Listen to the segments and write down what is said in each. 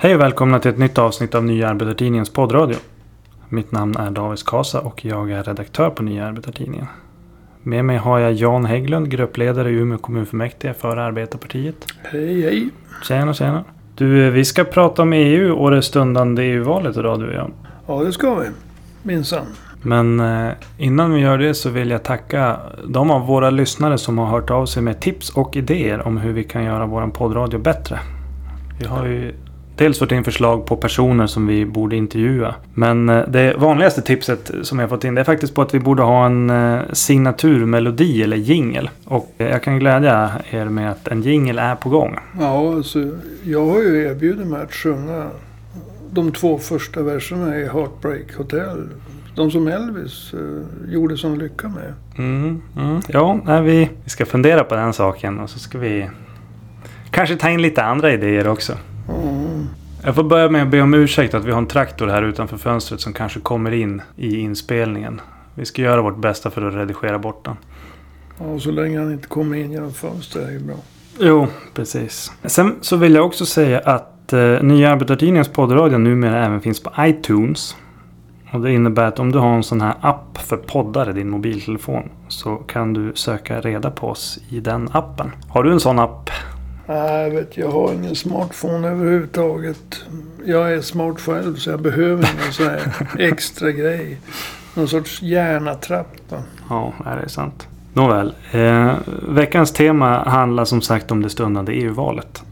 Hej och välkomna till ett nytt avsnitt av Nya Arbetartidningens poddradio. Mitt namn är David Kasa och jag är redaktör på Nya Arbetartidningen. Med mig har jag Jan Hägglund, gruppledare i Umeå kommunfullmäktige för Arbetarpartiet. Hej hej! Tjena tjena! Du, vi ska prata om EU och det stundande EU-valet idag du och jag. Ja, det ska vi. Minsann. Men eh, innan vi gör det så vill jag tacka de av våra lyssnare som har hört av sig med tips och idéer om hur vi kan göra vår poddradio bättre. Vi har ju dels fått in förslag på personer som vi borde intervjua. Men eh, det vanligaste tipset som jag fått in det är faktiskt på att vi borde ha en eh, signaturmelodi eller jingel. Och eh, jag kan glädja er med att en jingel är på gång. Ja, alltså, jag har ju erbjudit mig att sjunga de två första verserna i Heartbreak Hotel. De som Elvis eh, gjorde som lycka med. Mm, mm. Ja, nej, vi, vi ska fundera på den saken och så ska vi kanske ta in lite andra idéer också. Mm. Jag får börja med att be om ursäkt att vi har en traktor här utanför fönstret som kanske kommer in i inspelningen. Vi ska göra vårt bästa för att redigera bort den. Ja, så länge han inte kommer in genom fönstret är det bra. Jo, precis. Sen så vill jag också säga att eh, Nya Arbetartidningens poddradio numera även finns på iTunes. Och det innebär att om du har en sån här app för poddar i din mobiltelefon så kan du söka reda på oss i den appen. Har du en sån app? Nej, vet, jag har ingen smartphone överhuvudtaget. Jag är smart själv så jag behöver ingen sån här extra grej. Någon sorts hjärnatrapp. Ja, det är sant. Nåväl. Eh, veckans tema handlar som sagt om det stundande EU-valet.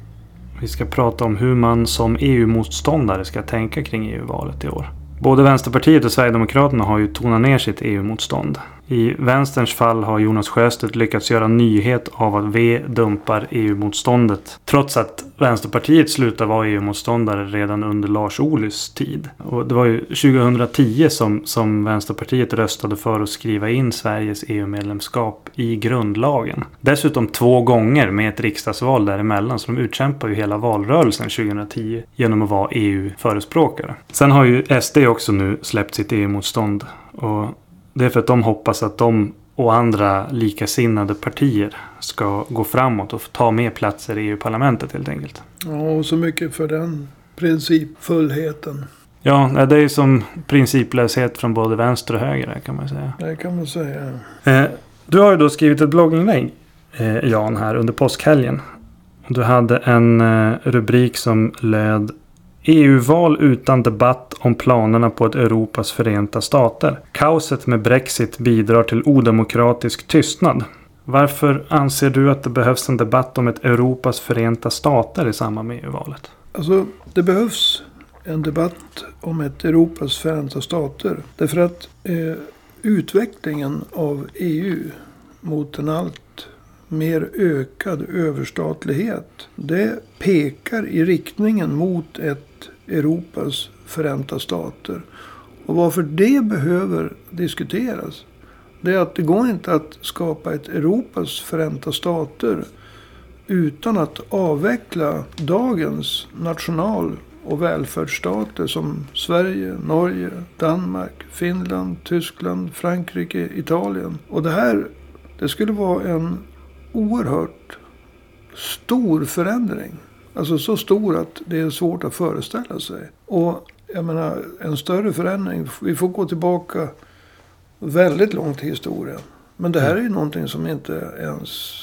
Vi ska prata om hur man som EU-motståndare ska tänka kring EU-valet i år. Både Vänsterpartiet och Sverigedemokraterna har ju tonat ner sitt EU-motstånd. I vänsterns fall har Jonas Sjöstedt lyckats göra nyhet av att V dumpar EU-motståndet. Trots att Vänsterpartiet slutade vara EU-motståndare redan under Lars Ohlys tid. Och det var ju 2010 som, som Vänsterpartiet röstade för att skriva in Sveriges EU-medlemskap i grundlagen. Dessutom två gånger med ett riksdagsval däremellan. Så de utkämpar ju hela valrörelsen 2010 genom att vara EU-förespråkare. Sen har ju SD också nu släppt sitt EU-motstånd. Och det är för att de hoppas att de och andra likasinnade partier ska gå framåt och ta mer platser i EU-parlamentet helt enkelt. Ja, och så mycket för den principfullheten. Ja, det är ju som principlöshet från både vänster och höger kan man säga. Det kan man säga. Eh, du har ju då skrivit ett blogginlägg, eh, Jan, här under påskhelgen. Du hade en eh, rubrik som löd EU-val utan debatt om planerna på ett Europas förenta stater. Kaoset med Brexit bidrar till odemokratisk tystnad. Varför anser du att det behövs en debatt om ett Europas förenta stater i samband med EU-valet? Alltså, det behövs en debatt om ett Europas förenta stater. Därför att eh, utvecklingen av EU mot en allt mer ökad överstatlighet. Det pekar i riktningen mot ett Europas förenta stater. Och varför det behöver diskuteras. Det är att det går inte att skapa ett Europas förenta stater utan att avveckla dagens national och välfärdsstater som Sverige, Norge, Danmark, Finland, Tyskland, Frankrike, Italien. Och det här, det skulle vara en oerhört stor förändring. Alltså så stor att det är svårt att föreställa sig. Och jag menar, en större förändring. Vi får gå tillbaka väldigt långt i historien. Men det här är ju någonting som inte ens...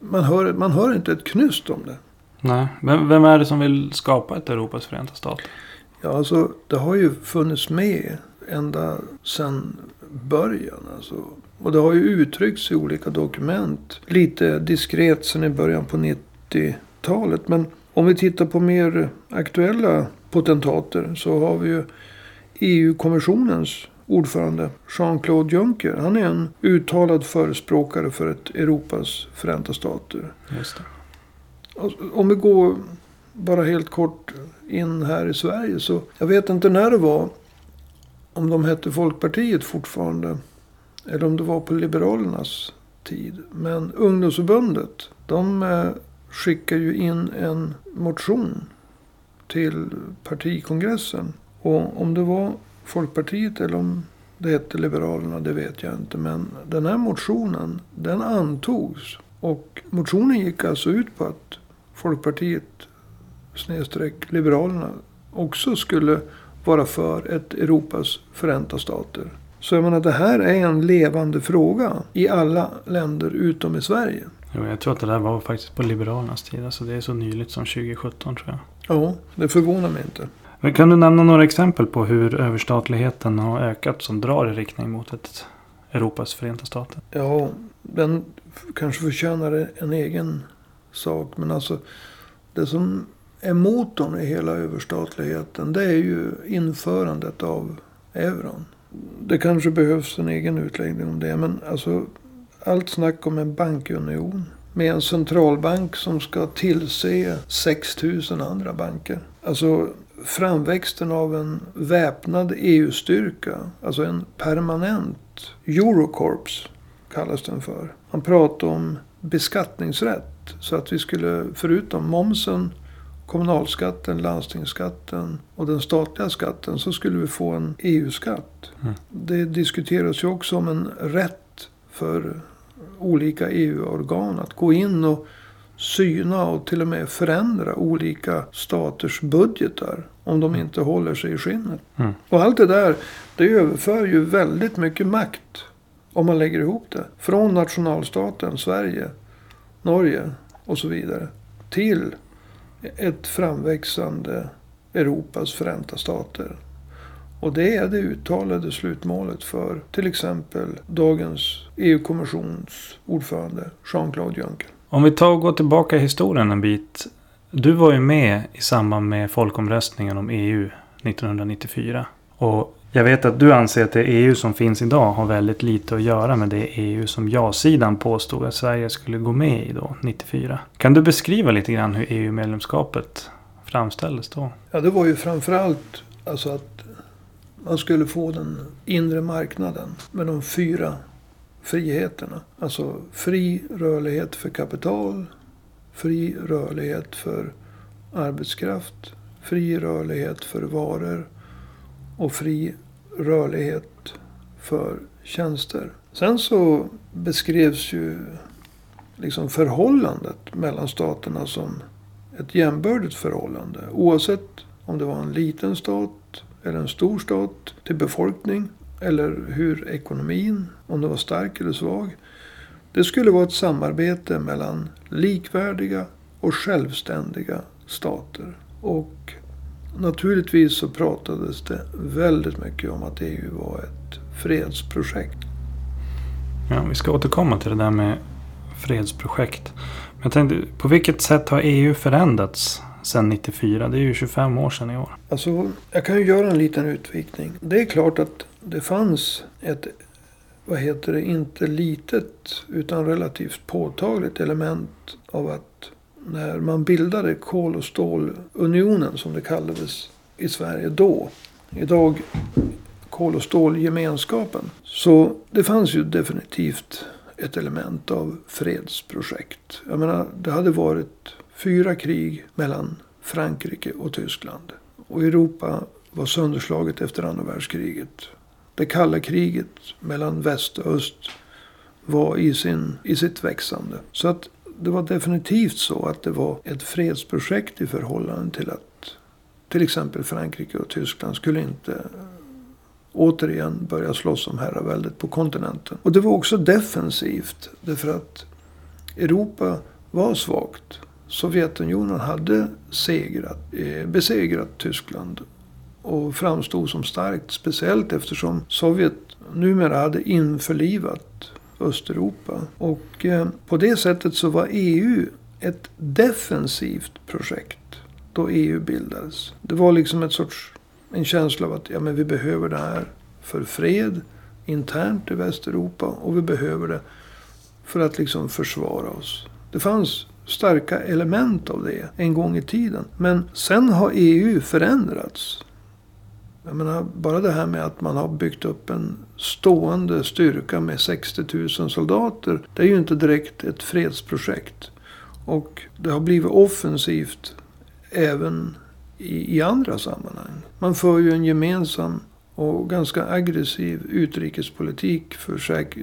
Man hör, man hör inte ett knyst om det. Nej, vem, vem är det som vill skapa ett Europas förenta stater? Ja, alltså det har ju funnits med ända sedan början. Alltså. Och det har ju uttryckts i olika dokument. Lite diskret sedan i början på 90-talet. Men om vi tittar på mer aktuella potentater så har vi ju EU-kommissionens ordförande Jean-Claude Juncker. Han är en uttalad förespråkare för ett Europas förenta stater. Om vi går bara helt kort in här i Sverige så. Jag vet inte när det var. Om de hette Folkpartiet fortfarande. Eller om det var på Liberalernas tid. Men ungdomsförbundet. De eh, skickar ju in en motion till partikongressen. Och om det var Folkpartiet eller om det hette Liberalerna, det vet jag inte. Men den här motionen, den antogs. Och motionen gick alltså ut på att Folkpartiet snedstreck Liberalerna också skulle vara för ett Europas förenta stater. Så jag menar det här är en levande fråga i alla länder utom i Sverige. Jo, jag tror att det där var faktiskt på Liberalernas tid. Alltså det är så nyligt som 2017 tror jag. Ja, det förvånar mig inte. Men kan du nämna några exempel på hur överstatligheten har ökat som drar i riktning mot ett Europas förenta stater? Ja, den kanske förtjänar en egen sak. Men alltså det som är motorn i hela överstatligheten. Det är ju införandet av euron. Det kanske behövs en egen utläggning om det. Men alltså allt snack om en bankunion. Med en centralbank som ska tillse 6000 andra banker. Alltså framväxten av en väpnad EU-styrka. Alltså en permanent Eurocorps kallas den för. Man pratar om beskattningsrätt. Så att vi skulle, förutom momsen, kommunalskatten, landstingsskatten och den statliga skatten så skulle vi få en EU-skatt. Mm. Det diskuteras ju också om en rätt för olika EU-organ att gå in och syna och till och med förändra olika staters budgetar. Om de inte håller sig i skinnet. Mm. Och allt det där, det överför ju väldigt mycket makt. Om man lägger ihop det. Från nationalstaten Sverige, Norge och så vidare. Till ett framväxande Europas förenta stater. Och det är det uttalade slutmålet för till exempel dagens EU-kommissions ordförande Jean-Claude Juncker. Om vi tar och går tillbaka i historien en bit. Du var ju med i samband med folkomröstningen om EU 1994. Och jag vet att du anser att det EU som finns idag har väldigt lite att göra med det EU som ja-sidan påstod att Sverige skulle gå med i då, 94. Kan du beskriva lite grann hur EU-medlemskapet framställdes då? Ja, det var ju framförallt alltså att man skulle få den inre marknaden med de fyra friheterna. Alltså fri rörlighet för kapital, fri rörlighet för arbetskraft, fri rörlighet för varor och fri rörlighet för tjänster. Sen så beskrevs ju liksom förhållandet mellan staterna som ett jämbördigt förhållande. Oavsett om det var en liten stat eller en stor stat till befolkning. Eller hur ekonomin, om den var stark eller svag. Det skulle vara ett samarbete mellan likvärdiga och självständiga stater. Och Naturligtvis så pratades det väldigt mycket om att EU var ett fredsprojekt. Ja, vi ska återkomma till det där med fredsprojekt. Men jag tänkte, på vilket sätt har EU förändrats sedan 94? Det är ju 25 år sedan i år. Alltså, jag kan ju göra en liten utvikning. Det är klart att det fanns ett, vad heter det, inte litet utan relativt påtagligt element av att när man bildade kol och stålunionen som det kallades i Sverige då. Idag kol och stålgemenskapen. Så det fanns ju definitivt ett element av fredsprojekt. Jag menar, det hade varit fyra krig mellan Frankrike och Tyskland. Och Europa var sönderslaget efter andra världskriget. Det kalla kriget mellan väst och öst var i, sin, i sitt växande. Så att det var definitivt så att det var ett fredsprojekt i förhållande till att till exempel Frankrike och Tyskland skulle inte återigen börja slåss om herraväldet på kontinenten. Och det var också defensivt. Därför att Europa var svagt. Sovjetunionen hade segrat, eh, besegrat Tyskland. Och framstod som starkt. Speciellt eftersom Sovjet numera hade införlivat Östeuropa. Och eh, på det sättet så var EU ett defensivt projekt då EU bildades. Det var liksom ett sorts, en känsla av att ja, men vi behöver det här för fred internt i Västeuropa och vi behöver det för att liksom försvara oss. Det fanns starka element av det en gång i tiden. Men sen har EU förändrats. Jag menar, bara det här med att man har byggt upp en stående styrka med 60 000 soldater. Det är ju inte direkt ett fredsprojekt. Och det har blivit offensivt även i, i andra sammanhang. Man för ju en gemensam och ganska aggressiv utrikespolitik, för säk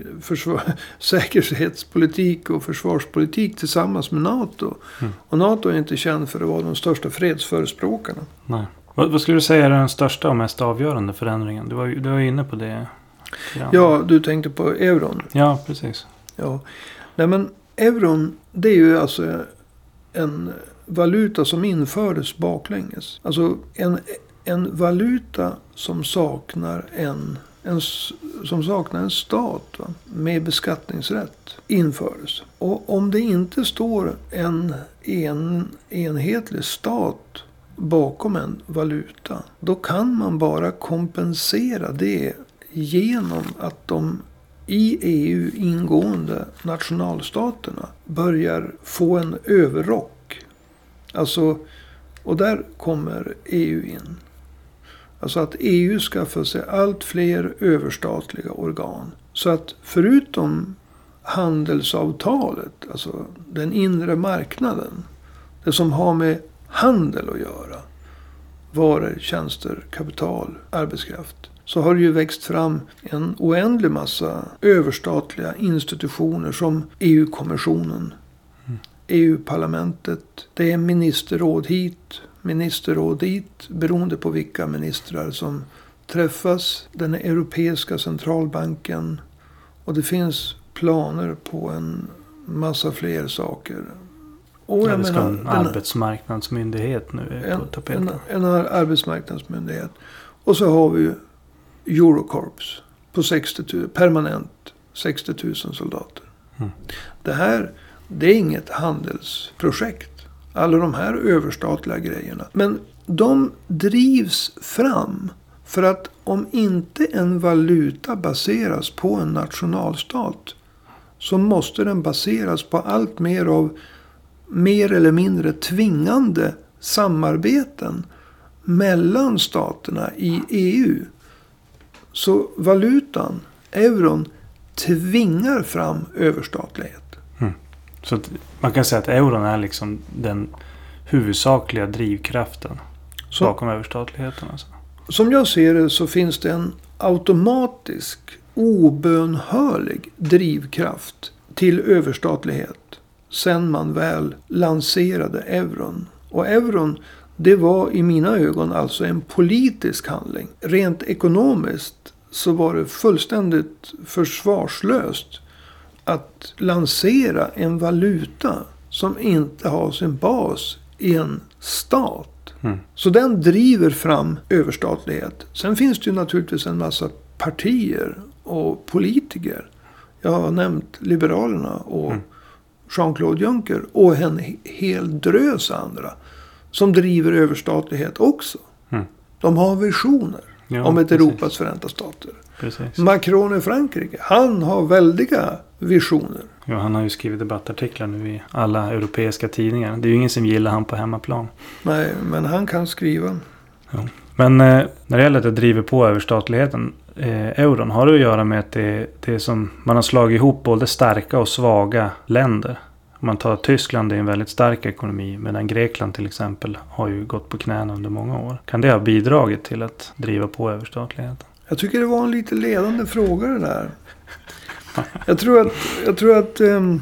säkerhetspolitik och försvarspolitik tillsammans med NATO. Mm. Och NATO är inte känd för att vara de största fredsförespråkarna. Nej. Vad, vad skulle du säga är den största och mest avgörande förändringen? Du var, du var inne på det. Ja, du tänkte på euron. Ja, precis. Ja. Nej men euron, det är ju alltså en valuta som infördes baklänges. Alltså en, en valuta som saknar en, en, som saknar en stat va, med beskattningsrätt infördes. Och om det inte står en, en enhetlig stat bakom en valuta. Då kan man bara kompensera det genom att de i EU ingående nationalstaterna börjar få en överrock. Alltså, och där kommer EU in. Alltså att EU skaffar sig allt fler överstatliga organ. Så att förutom handelsavtalet, alltså den inre marknaden. Det som har med handel att göra. Varor, tjänster, kapital, arbetskraft. Så har det ju växt fram en oändlig massa överstatliga institutioner som EU-kommissionen. EU-parlamentet. Det är ministerråd hit, ministerråd dit. Beroende på vilka ministrar som träffas. Den europeiska centralbanken. Och det finns planer på en massa fler saker. Och Ja, det ska en den- arbetsmarknadsmyndighet nu är på en, tapeten. en, en arbetsmarknadsmyndighet. Och så har vi ju Eurocorps på 60 000, permanent 60 000 soldater. Mm. Det här, det är inget handelsprojekt. Alla de här överstatliga grejerna. Men de drivs fram för att om inte en valuta baseras på en nationalstat så måste den baseras på allt mer av mer eller mindre tvingande samarbeten mellan staterna i EU. Så valutan, euron, tvingar fram överstatlighet. Så att man kan säga att euron är liksom den huvudsakliga drivkraften Så, bakom överstatligheten. Alltså. som jag ser det så finns det en automatisk, obönhörlig drivkraft till överstatlighet. Sen man väl lanserade euron. Och euron, det var i mina ögon alltså en politisk handling. Rent ekonomiskt så var det fullständigt försvarslöst att lansera en valuta som inte har sin bas i en stat. Mm. Så den driver fram överstatlighet. Sen finns det ju naturligtvis en massa partier och politiker. Jag har nämnt Liberalerna och Mm. Jean-Claude Juncker och en he- hel drös andra. Som driver överstatlighet också. Mm. De har visioner Ja, om ett precis. Europas förenta stater. Precis. Macron i Frankrike, han har väldiga visioner. Ja, han har ju skrivit debattartiklar nu i alla europeiska tidningar. Det är ju ingen som gillar han på hemmaplan. Nej, men han kan skriva. Men eh, när det gäller att det driver på överstatligheten. Eh, euron har det att göra med att det, det är som man har slagit ihop både starka och svaga länder. Om man tar Tyskland, det är en väldigt stark ekonomi. Medan Grekland till exempel har ju gått på knäna under många år. Kan det ha bidragit till att driva på överstatligheten? Jag tycker det var en lite ledande fråga det där. Jag tror att, jag tror att ehm,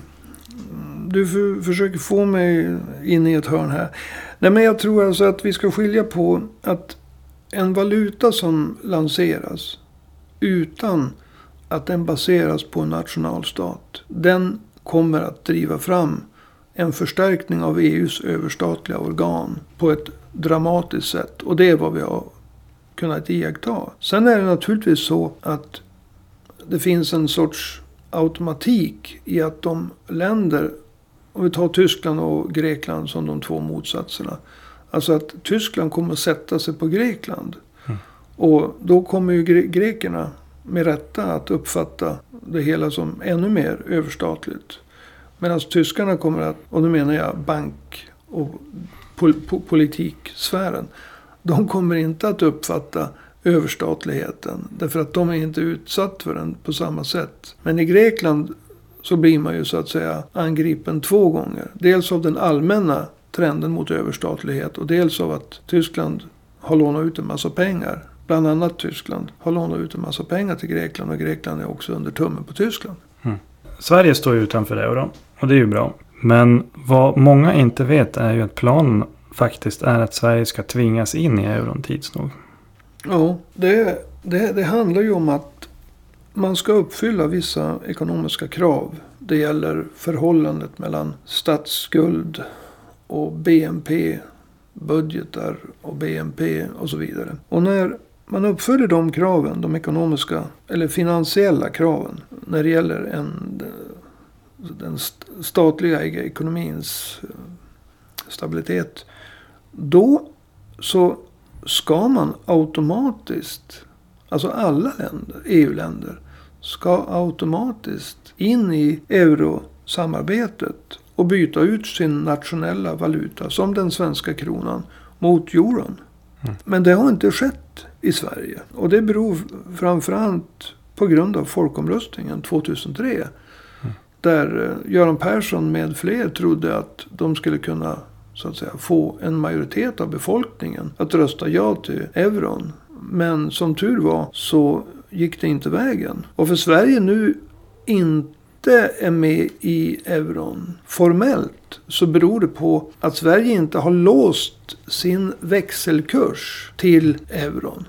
du för, försöker få mig in i ett hörn här. Nej, men jag tror alltså att vi ska skilja på att en valuta som lanseras utan att den baseras på en nationalstat. Den kommer att driva fram en förstärkning av EUs överstatliga organ på ett dramatiskt sätt. Och det är vad vi har kunnat iaktta. Sen är det naturligtvis så att det finns en sorts automatik i att de länder, om vi tar Tyskland och Grekland som de två motsatserna. Alltså att Tyskland kommer att sätta sig på Grekland. Mm. Och då kommer ju gre- grekerna med rätta att uppfatta det hela som ännu mer överstatligt. Medan tyskarna kommer att, och nu menar jag bank och pol- po- politiksfären. De kommer inte att uppfatta överstatligheten. Därför att de är inte utsatt för den på samma sätt. Men i Grekland så blir man ju så att säga angripen två gånger. Dels av den allmänna trenden mot överstatlighet och dels av att Tyskland har lånat ut en massa pengar bland annat Tyskland, har lånat ut en massa pengar till Grekland. Och Grekland är också under tummen på Tyskland. Sverige står ju utanför euron. Och det är ju bra. Men vad många inte vet är ju att planen faktiskt är att Sverige ska tvingas in i euron tids nog. Ja, det, det, det handlar ju om att man ska uppfylla vissa ekonomiska krav. Det gäller förhållandet mellan statsskuld och BNP, budgetar och BNP och så vidare. Och när man uppfyller de kraven, de ekonomiska eller finansiella kraven, när det gäller en, den statliga ekonomins eh, stabilitet. Då så ska man automatiskt, alltså alla länder, EU-länder, ska automatiskt in i eurosamarbetet och byta ut sin nationella valuta, som den svenska kronan, mot euron. Mm. Men det har inte skett i Sverige. Och det beror framförallt på grund av folkomröstningen 2003. Där eh, Göran Persson med fler trodde att de skulle kunna så att säga, få en majoritet av befolkningen att rösta ja till euron. Men som tur var så gick det inte vägen. Och för Sverige nu inte är med i euron formellt så beror det på att Sverige inte har låst sin växelkurs till euron.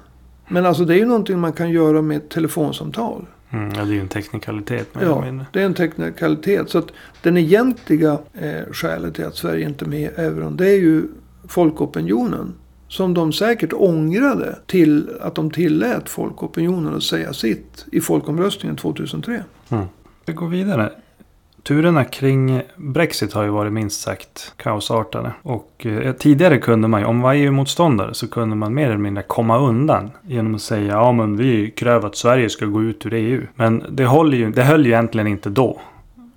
Men alltså det är ju någonting man kan göra med ett telefonsamtal. Mm, ja, det är ju en teknikalitet. Ja, det är en teknikalitet. Så att den egentliga eh, skälet till att Sverige inte är med i euron. Det är ju folkopinionen. Som de säkert ångrade till att de tillät folkopinionen att säga sitt i folkomröstningen 2003. Mm. Vi går vidare. Turerna kring Brexit har ju varit minst sagt kaosartade. Och eh, tidigare kunde man ju, om man var EU-motståndare, så kunde man mer eller mindre komma undan. Genom att säga, ja men vi kräver att Sverige ska gå ut ur EU. Men det, håller ju, det höll ju egentligen inte då.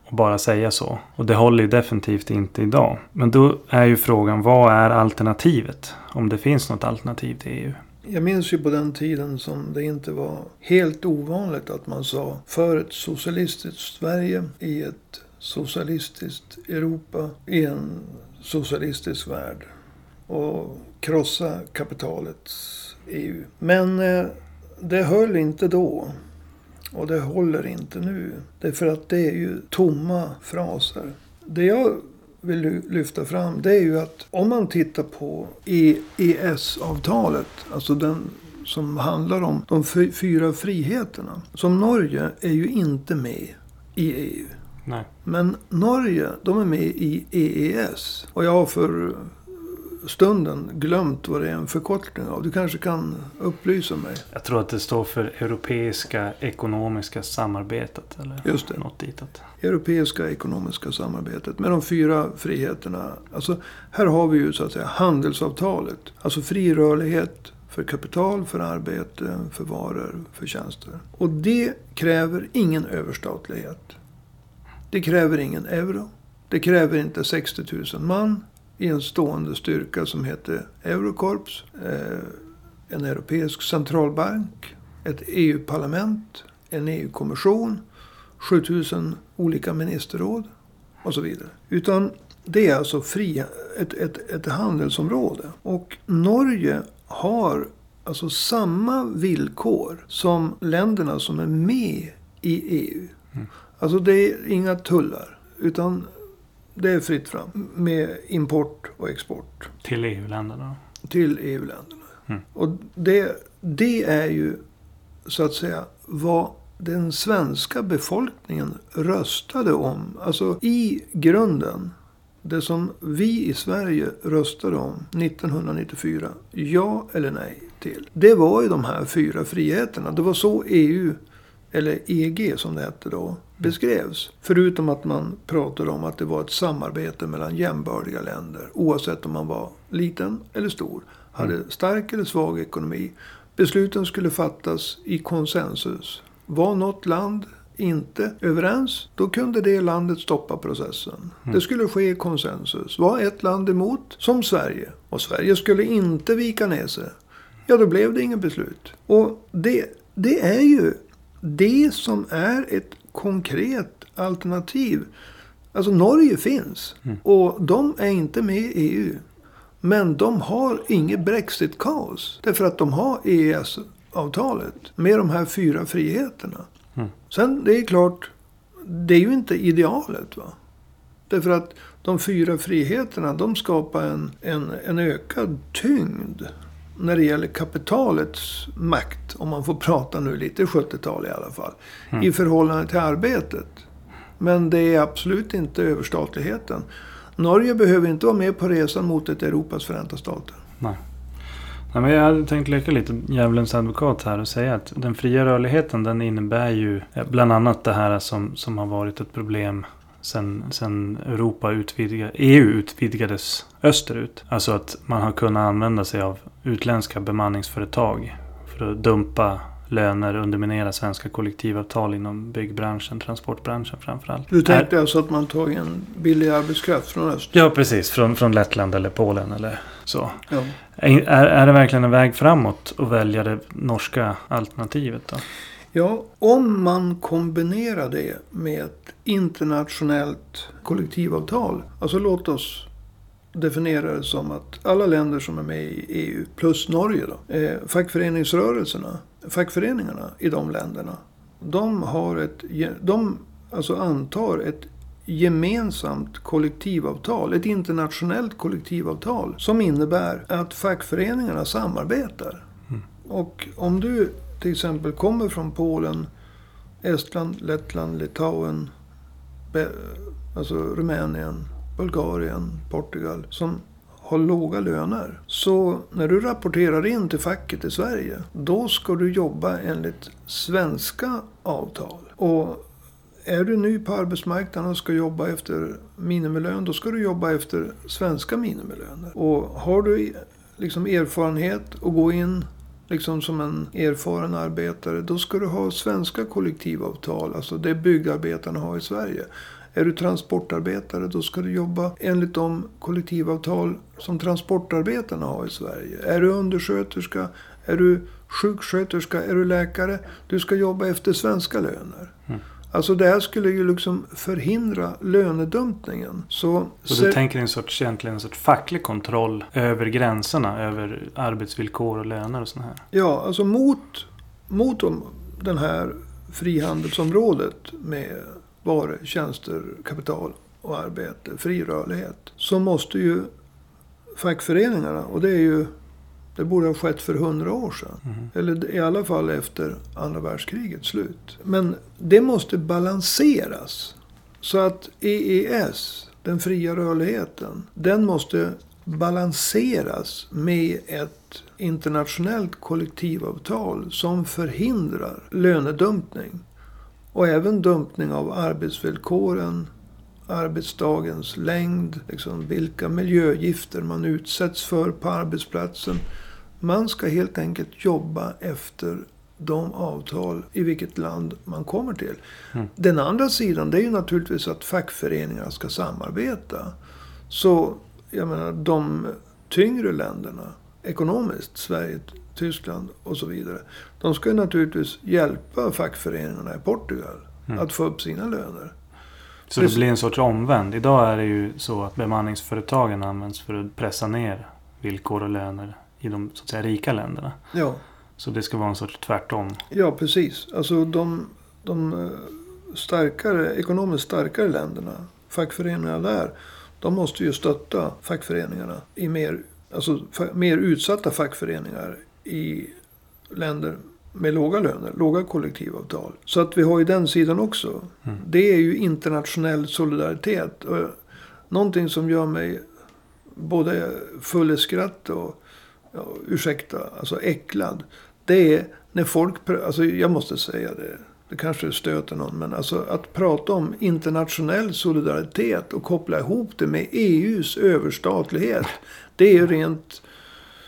Att bara säga så. Och det håller ju definitivt inte idag. Men då är ju frågan, vad är alternativet? Om det finns något alternativ till EU. Jag minns ju på den tiden som det inte var helt ovanligt att man sa för ett socialistiskt Sverige i ett socialistiskt Europa i en socialistisk värld. Och krossa kapitalets EU. Men eh, det höll inte då. Och det håller inte nu. Därför att det är ju tomma fraser. Det jag vill ly- lyfta fram det är ju att om man tittar på EES-avtalet, alltså den som handlar om de fy- fyra friheterna. Som Norge är ju inte med i EU. Nej. Men Norge, de är med i EES. Och jag har för stunden glömt vad det är en förkortning av. Du kanske kan upplysa mig. Jag tror att det står för Europeiska ekonomiska samarbetet. Eller Just det. något ditåt. Europeiska ekonomiska samarbetet med de fyra friheterna. Alltså, här har vi ju så att säga handelsavtalet. Alltså fri rörlighet för kapital, för arbete, för varor, för tjänster. Och det kräver ingen överstatlighet. Det kräver ingen euro. Det kräver inte 60 000 man i en stående styrka som heter Eurokorps. Eh, en europeisk centralbank. Ett EU-parlament. En EU-kommission. 7000 olika ministerråd och så vidare. Utan det är alltså fri, ett, ett, ett handelsområde. Och Norge har alltså samma villkor som länderna som är med i EU. Alltså det är inga tullar. Utan det är fritt fram med import och export Till EU-länderna. till EU-länderna. Mm. Och det, det är ju så att säga vad den svenska befolkningen röstade om. Alltså i grunden. Det som vi i Sverige röstade om 1994. Ja eller nej till. Det var ju de här fyra friheterna. Det var så EU, eller EG som det hette då, beskrevs. Förutom att man pratade om att det var ett samarbete mellan jämbördiga länder. Oavsett om man var liten eller stor. Hade stark eller svag ekonomi. Besluten skulle fattas i konsensus. Var något land inte överens, då kunde det landet stoppa processen. Det skulle ske i konsensus. Var ett land emot, som Sverige, och Sverige skulle inte vika ner sig, ja då blev det inget beslut. Och det, det är ju det som är ett konkret alternativ. Alltså Norge finns och de är inte med i EU. Men de har inget Brexit-kaos. Därför att de har EES-avtalet med de här fyra friheterna. Mm. Sen, det är klart, det är ju inte idealet. va. Därför att de fyra friheterna, de skapar en, en, en ökad tyngd när det gäller kapitalets makt, om man får prata nu lite 70-tal i alla fall, Mm. i förhållande till arbetet. Men det är absolut inte överstatligheten. Norge behöver inte vara med på resan mot ett Europas förenta stater. Nej. Nej, men jag hade tänkt leka lite djävulens advokat här och säga att den fria rörligheten den innebär ju eh, bland annat det här som, som har varit ett problem sen, sen Europa utvidga, EU utvidgades österut. Alltså att man har kunnat använda sig av utländska bemanningsföretag för att dumpa löner, underminera svenska kollektivavtal inom byggbranschen, transportbranschen framförallt. Du tänkte alltså att man tar en billig arbetskraft från öst? Ja, precis. Från, från Lettland eller Polen eller så. Ja. Är, är det verkligen en väg framåt att välja det norska alternativet då? Ja, om man kombinerar det med ett internationellt kollektivavtal. Alltså låt oss definiera det som att alla länder som är med i EU plus Norge då. Eh, fackföreningsrörelserna, fackföreningarna i de länderna. De har ett, de alltså antar ett gemensamt kollektivavtal, ett internationellt kollektivavtal som innebär att fackföreningarna samarbetar. Mm. Och om du till exempel kommer från Polen, Estland, Lettland, Litauen, Be- alltså Rumänien, Bulgarien, Portugal som har låga löner. Så när du rapporterar in till facket i Sverige, då ska du jobba enligt svenska avtal. Och är du ny på arbetsmarknaden och ska jobba efter minimilön, då ska du jobba efter svenska minimilöner. Och har du liksom erfarenhet och gå in liksom som en erfaren arbetare, då ska du ha svenska kollektivavtal, alltså det byggarbetarna har i Sverige. Är du transportarbetare, då ska du jobba enligt de kollektivavtal som transportarbetarna har i Sverige. Är du undersköterska, är du sjuksköterska, är du läkare, du ska jobba efter svenska löner. Mm. Alltså det här skulle ju liksom förhindra lönedumpningen. Så, Så du tänker en sorts, egentligen en sorts facklig kontroll över gränserna, över arbetsvillkor och löner och sånt här? Ja, alltså mot, mot de, den här frihandelsområdet med varor, tjänster, kapital och arbete, fri rörlighet. Så måste ju fackföreningarna, och det är ju det borde ha skett för hundra år sedan. Mhm. Eller i alla fall efter andra världskrigets slut. Men det måste balanseras. Så att EES, den fria rörligheten, den måste balanseras med ett internationellt kollektivavtal som förhindrar lönedumpning. Och även dumpning av arbetsvillkoren, arbetsdagens längd, liksom vilka miljögifter man utsätts för på arbetsplatsen. Man ska helt enkelt jobba efter de avtal i vilket land man kommer till. Mm. Den andra sidan det är ju naturligtvis att fackföreningarna ska samarbeta. Så jag menar de tyngre länderna ekonomiskt, Sverige, Tyskland och så vidare. De ska ju naturligtvis hjälpa fackföreningarna i Portugal Mm. att få upp sina löner. Så Precis. det blir en sorts omvänd. Idag är det ju så att bemanningsföretagen används för att pressa ner villkor och löner i de så att säga, rika länderna. Ja, Så det ska vara en sorts tvärtom. ja precis. Alltså de, de eh, starkare, ekonomiskt starkare länderna, fackföreningarna där, de måste ju stötta fackföreningarna i mer, alltså, mer utsatta fackföreningar i länder med låga löner, låga kollektivavtal. Så att vi har ju den sidan också. Mm. Det är ju internationell solidaritet. Och någonting som gör mig både full i skratt och, ursäkta, alltså äcklad. Det är när folk, alltså jag måste säga det, det kanske stöter någon, men alltså att prata om internationell solidaritet och koppla ihop det med EUs överstatlighet. Det är ju rent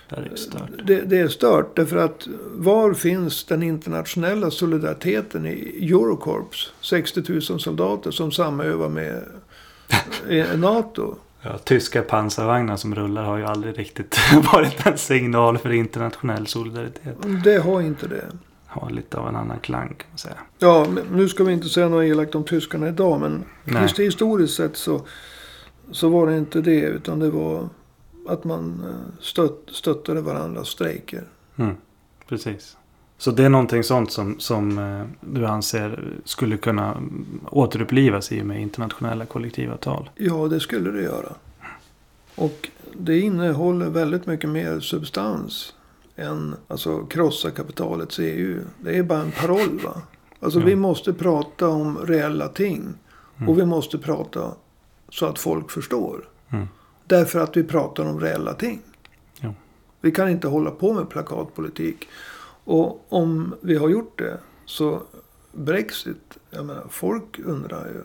Det är stört. det, det är stört därför att var finns den internationella solidariteten i Eurocorps? 60 000 soldater som samövar med eh, NATO. Ja, tyska pansarvagnar som rullar har ju aldrig riktigt varit en signal för internationell solidaritet. Det har inte det. Har lite av en annan klang kan man säga. Ja, nu ska vi inte säga något elakt om tyskarna idag. Men Nej. just historiskt sett så, så var det inte det. Utan det var att man eh, stött, stöttade varandras strejker. Mm. Precis. Så det är någonting sånt som, som eh, du anser skulle kunna återupplivas i och med internationella kollektivavtal? Ja, det skulle det göra. Och det innehåller väldigt mycket mer substans än alltså, krossa kapitalets EU. Det är bara en paroll. Va? Alltså Ja. vi måste prata om reella ting. Mm. Och vi måste prata så att folk förstår. Mm. Därför att vi pratar om reella ting. Ja. Vi kan inte hålla på med plakatpolitik. Och om vi har gjort det så Brexit, jag menar folk undrar ju.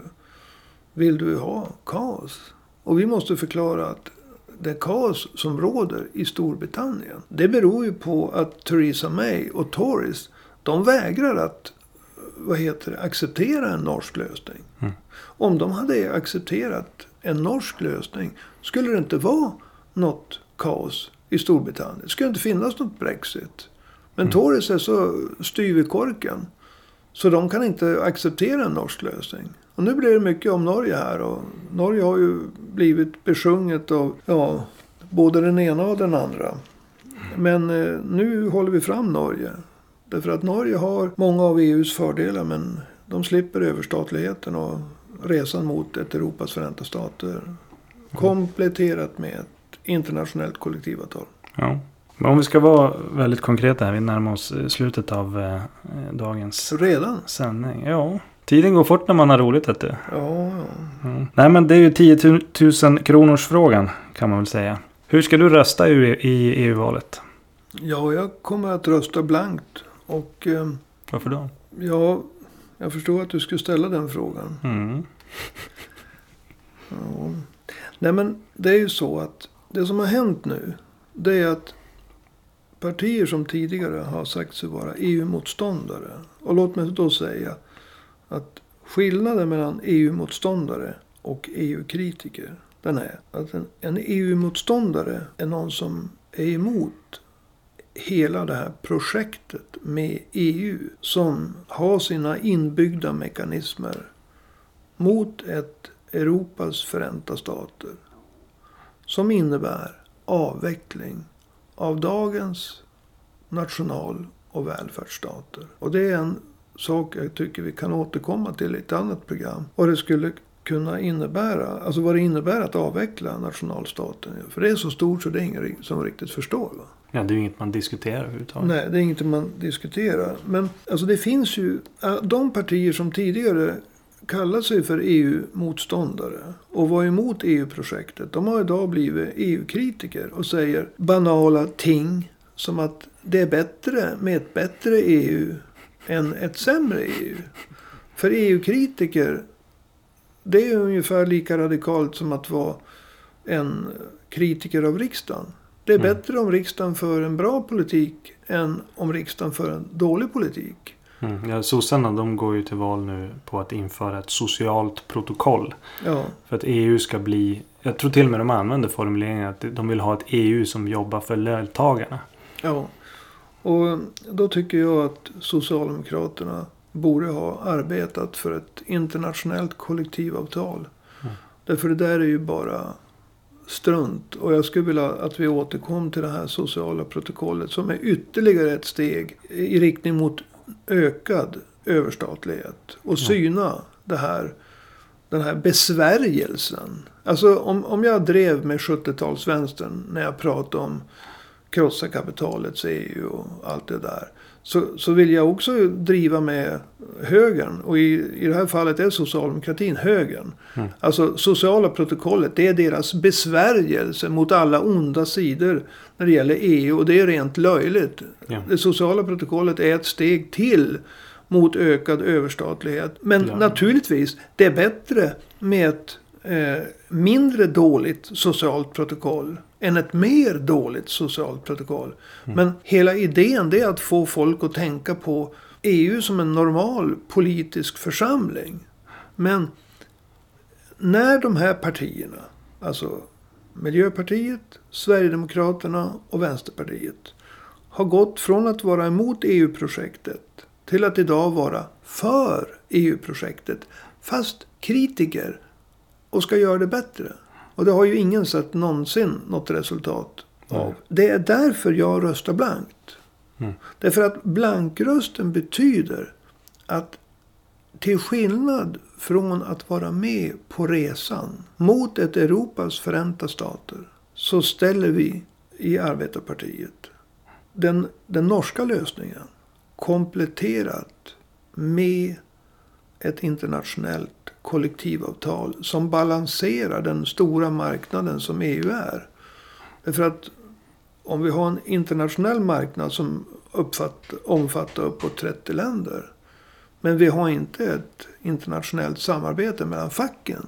Vill du ha kaos? Och vi måste förklara att det kaos som råder i Storbritannien. Det beror ju på att Theresa May och Tories. De vägrar att vad heter det, acceptera en norsk lösning. Mm. Om de hade accepterat en norsk lösning skulle det inte vara något kaos i Storbritannien. Det skulle inte finnas något Brexit. Men Tories är så styv i korken. Så de kan inte acceptera en norsk lösning. Och nu blir det mycket om Norge här. Och Norge har ju blivit besjunget av ja, både den ena och den andra. Men eh, nu håller vi fram Norge. Därför att Norge har många av EUs fördelar men de slipper överstatligheten och resan mot ett Europas förenta stater. Kompletterat med ett internationellt kollektivavtal. Ja. Men om vi ska vara väldigt konkreta här. Vi närmar oss eh, slutet av eh, dagens Redan? sändning. Ja. Tiden går fort när man har roligt vet du. Ja, ja. Mm. Nej men det är ju 10 000 kronors frågan kan man väl säga. Hur ska du rösta i i EU-valet? Ja, jag kommer att rösta blankt. Och eh, Varför då? ja, jag förstår att du skulle ställa den frågan. Mm. Ja. Nej men det är ju så att det som har hänt nu. Det är att partier som tidigare har sagt sig vara EU-motståndare. Och låt mig då säga att skillnaden mellan EU-motståndare och EU-kritiker. Den är att en, en EU-motståndare är någon som är emot hela det här projektet med EU. Som har sina inbyggda mekanismer mot ett Europas förenta stater. Som innebär avveckling av dagens national och välfärdsstater. Och det är en sak jag tycker vi kan återkomma till i ett annat program. Vad det skulle kunna innebära. Alltså vad det innebär att avveckla nationalstaten. För det är så stort så det är ingen som riktigt förstår. Va? Ja det är ju inget man diskuterar överhuvudtaget. Nej, det är inget man diskuterar. Men alltså det finns ju de partier som tidigare kallade sig för EU-motståndare och var emot EU-projektet. De har idag blivit EU-kritiker och säger banala ting som att det är bättre med ett bättre EU än ett sämre EU. För EU-kritiker, det är ungefär lika radikalt som att vara en kritiker av riksdagen. Det är Mm. bättre om riksdagen för en bra politik än om riksdagen för en dålig politik. Mm. Ja, sossarna de går ju till val nu på att införa ett socialt protokoll. Ja, För att EU ska bli... Jag tror till och med de använder formuleringen att de vill ha ett EU som jobbar för löntagarna. ja. Och då tycker jag att Socialdemokraterna borde ha arbetat för ett internationellt kollektivavtal. Mm. Därför det där är ju bara strunt. Och jag skulle vilja att vi återkom till det här sociala protokollet som är ytterligare ett steg i riktning mot ökad överstatlighet. Och syna det här, den här besvärjelsen. Alltså om, om jag drev med 70-talsvänstern när jag pratade om krossa kapitalets EU och allt det där. Så, så vill jag också driva med högern. Och i, i det här fallet är socialdemokratin högern. Mm. Alltså sociala protokollet, det är deras besvärjelse mot alla onda sidor när det gäller EU. Och det är rent löjligt. Ja. Det sociala protokollet är ett steg till mot ökad överstatlighet. Men Ja. naturligtvis, det är bättre med ett eh, mindre dåligt socialt protokoll än ett mer dåligt socialt protokoll. Men hela idén det är att få folk att tänka på EU som en normal politisk församling. Men när de här partierna, alltså Miljöpartiet, Sverigedemokraterna och Vänsterpartiet har gått från att vara emot EU-projektet till att idag vara för EU-projektet. Fast kritiker och ska göra det bättre. Och det har ju ingen sett någonsin något resultat av. Nej. Det är därför jag röstar blankt. Mm. Därför att blankrösten betyder att till skillnad från att vara med på resan mot ett Europas förenta stater så ställer vi i Arbetarpartiet den, den norska lösningen kompletterat med ett internationellt kollektivavtal som balanserar den stora marknaden som EU är. Därför att om vi har en internationell marknad som uppfatt, omfattar uppåt 30 länder. Men vi har inte ett internationellt samarbete mellan facken.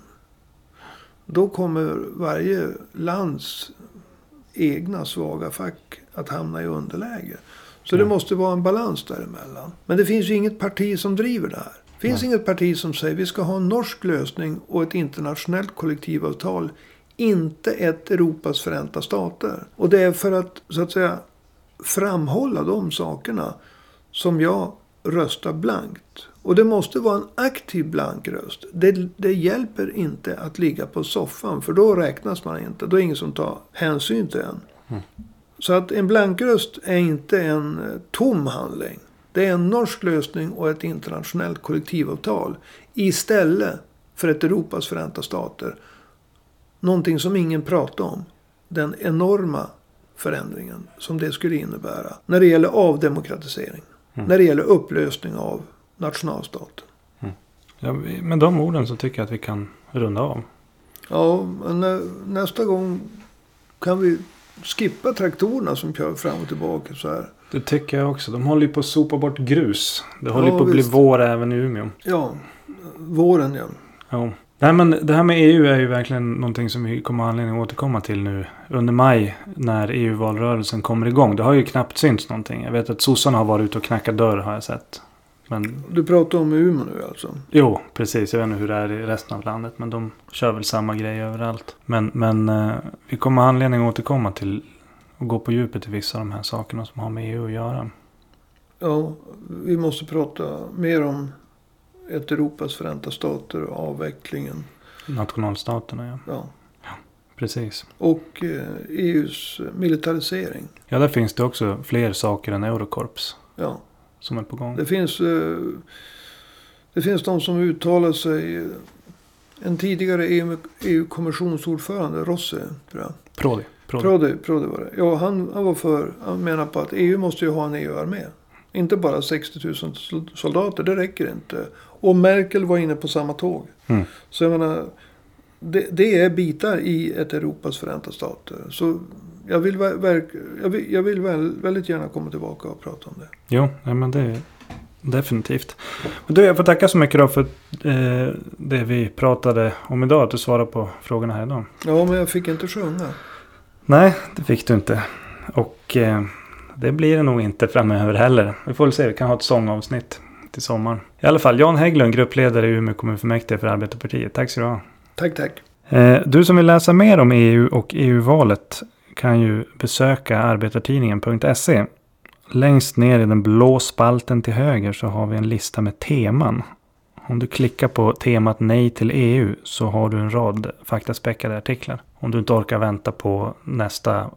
Då kommer varje lands egna svaga fack att hamna i underläge. Så det Mm. måste vara en balans däremellan. Men det finns ju inget parti som driver det här. Det finns Nej. inget parti som säger vi ska ha en norsk lösning och ett internationellt kollektivavtal. Inte ett Europas förenta stater. Och det är för att så att säga framhålla de sakerna som jag röstar blankt. Och det måste vara en aktiv blank röst. Det, det hjälper inte att ligga på soffan för då räknas man inte. Då är det ingen som tar hänsyn till en. Mm. Så att en blankröst är inte en eh, tom handling. Det är en norsk lösning och ett internationellt kollektivavtal. Istället för ett Europas förenta stater. Någonting som ingen pratar om. Den enorma förändringen som det skulle innebära. När det gäller avdemokratisering. Mm. När det gäller upplösning av nationalstaten. Ja, vi- med de orden så tycker jag att vi kan runda av. Ja, nä, nästa gång kan vi skippa traktorerna som kör fram och tillbaka så här. Det tycker jag också. De håller ju på att sopa bort grus. Det håller Ja, ju på att bli visst. vår även i Umeå. Ja, våren ja. Ja. Nej men det här med EU är ju verkligen någonting som vi kommer ha anledning att återkomma till nu under maj när EU-valrörelsen kommer igång. Det har ju knappt synts någonting. Jag vet att sossarna har varit ute och knackat dörr har jag sett. Men Du pratar om Umeå nu alltså? jo, precis. Jag vet inte hur det är i resten av landet. Men de kör väl samma grej överallt. Men, men eh, vi kommer ha anledning att återkomma till och gå på djupet i vissa av de här sakerna som har med EU att göra. Ja, vi måste prata mer om ett Europas förenta stater och avvecklingen. Nationalstaterna, ja. Ja. Precis. Och eh, EUs militarisering. Ja, där finns det också fler saker än Eurocorps Ja, som är på gång. det finns, eh, det finns de som uttalar sig. eh, En tidigare EU EU-kommissionsordförande, Rossi, tror jag. Prodi. Prodi. Prodi, var det. Ja, han, han var för, han menar på att EU måste ju ha en EU-armé. Inte bara 60 000 sol- soldater, det räcker inte. Och Merkel var inne på samma tåg. Mm. Så jag menar, det, det är bitar i ett Europas förenta stater. Så jag vill, ver- verk, jag vill, jag vill väl, väldigt gärna komma tillbaka och prata om det. Jo, ja, men det är definitivt. Men du, jag får tacka så mycket då för eh, det vi pratade om idag. Att du svarade på frågorna här idag. Ja, men jag fick inte sjunga. Nej, det fick du inte. Och eh, det blir det nog inte framöver heller. Vi får väl se, vi kan ha ett sångavsnitt till sommaren. I alla fall, Jan Hägglund, gruppledare i Umeå kommunfullmäktige för Arbetarpartiet. Tack så du ha. Tack, tack. Eh, Du som vill läsa mer om EU och EU-valet kan ju besöka arbetartidningen.se. Längst ner i den blå spalten till höger så har vi en lista med teman. Om du klickar på temat Nej till EU så har du en rad faktaspäckade artiklar. Om du inte orkar vänta på nästa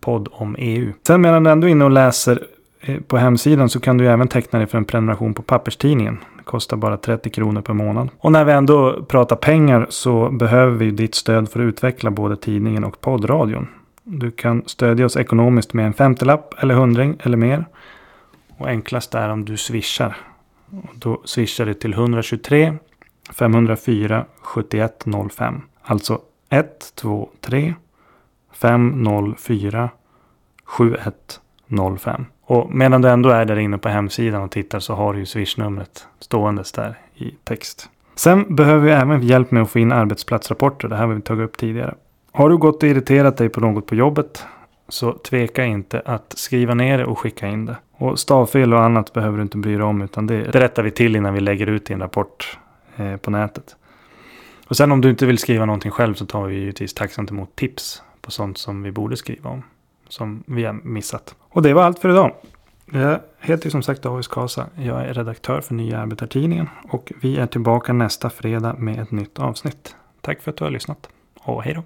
podd om EU. Sen medan du ändå är inne och läser eh, på hemsidan så kan du även teckna dig för en prenumeration på papperstidningen. Det kostar bara 30 kronor per månad. Och när vi ändå pratar pengar så behöver vi ditt stöd för att utveckla både tidningen och poddradion. Du kan stödja oss ekonomiskt med en femtiolapp eller hundring eller mer. Och enklast är om du swishar. Då swishar du till 123 504 7105. Alltså 123 504 7105. Och medan du ändå är där inne på hemsidan och tittar så har du ju swishnumret ståendes där i text. Sen behöver vi även hjälp med att få in arbetsplatsrapporter. Det här har vi tagit upp tidigare. Har du gått och irriterat dig på något på jobbet så tveka inte att skriva ner det och skicka in det. Och stavfel och annat behöver du inte bry dig om utan det, det rättar vi till innan vi lägger ut din rapport eh, på nätet. Och sen om du inte vill skriva någonting själv så tar vi givetvis tacksamt emot tips på sånt som vi borde skriva om. Som vi har missat. Och det var allt för idag. Jag heter som sagt Davis Kasa. Jag är redaktör för Nya Arbetartidningen. Och vi är tillbaka nästa fredag med ett nytt avsnitt. Tack för att du har lyssnat. Och hej då.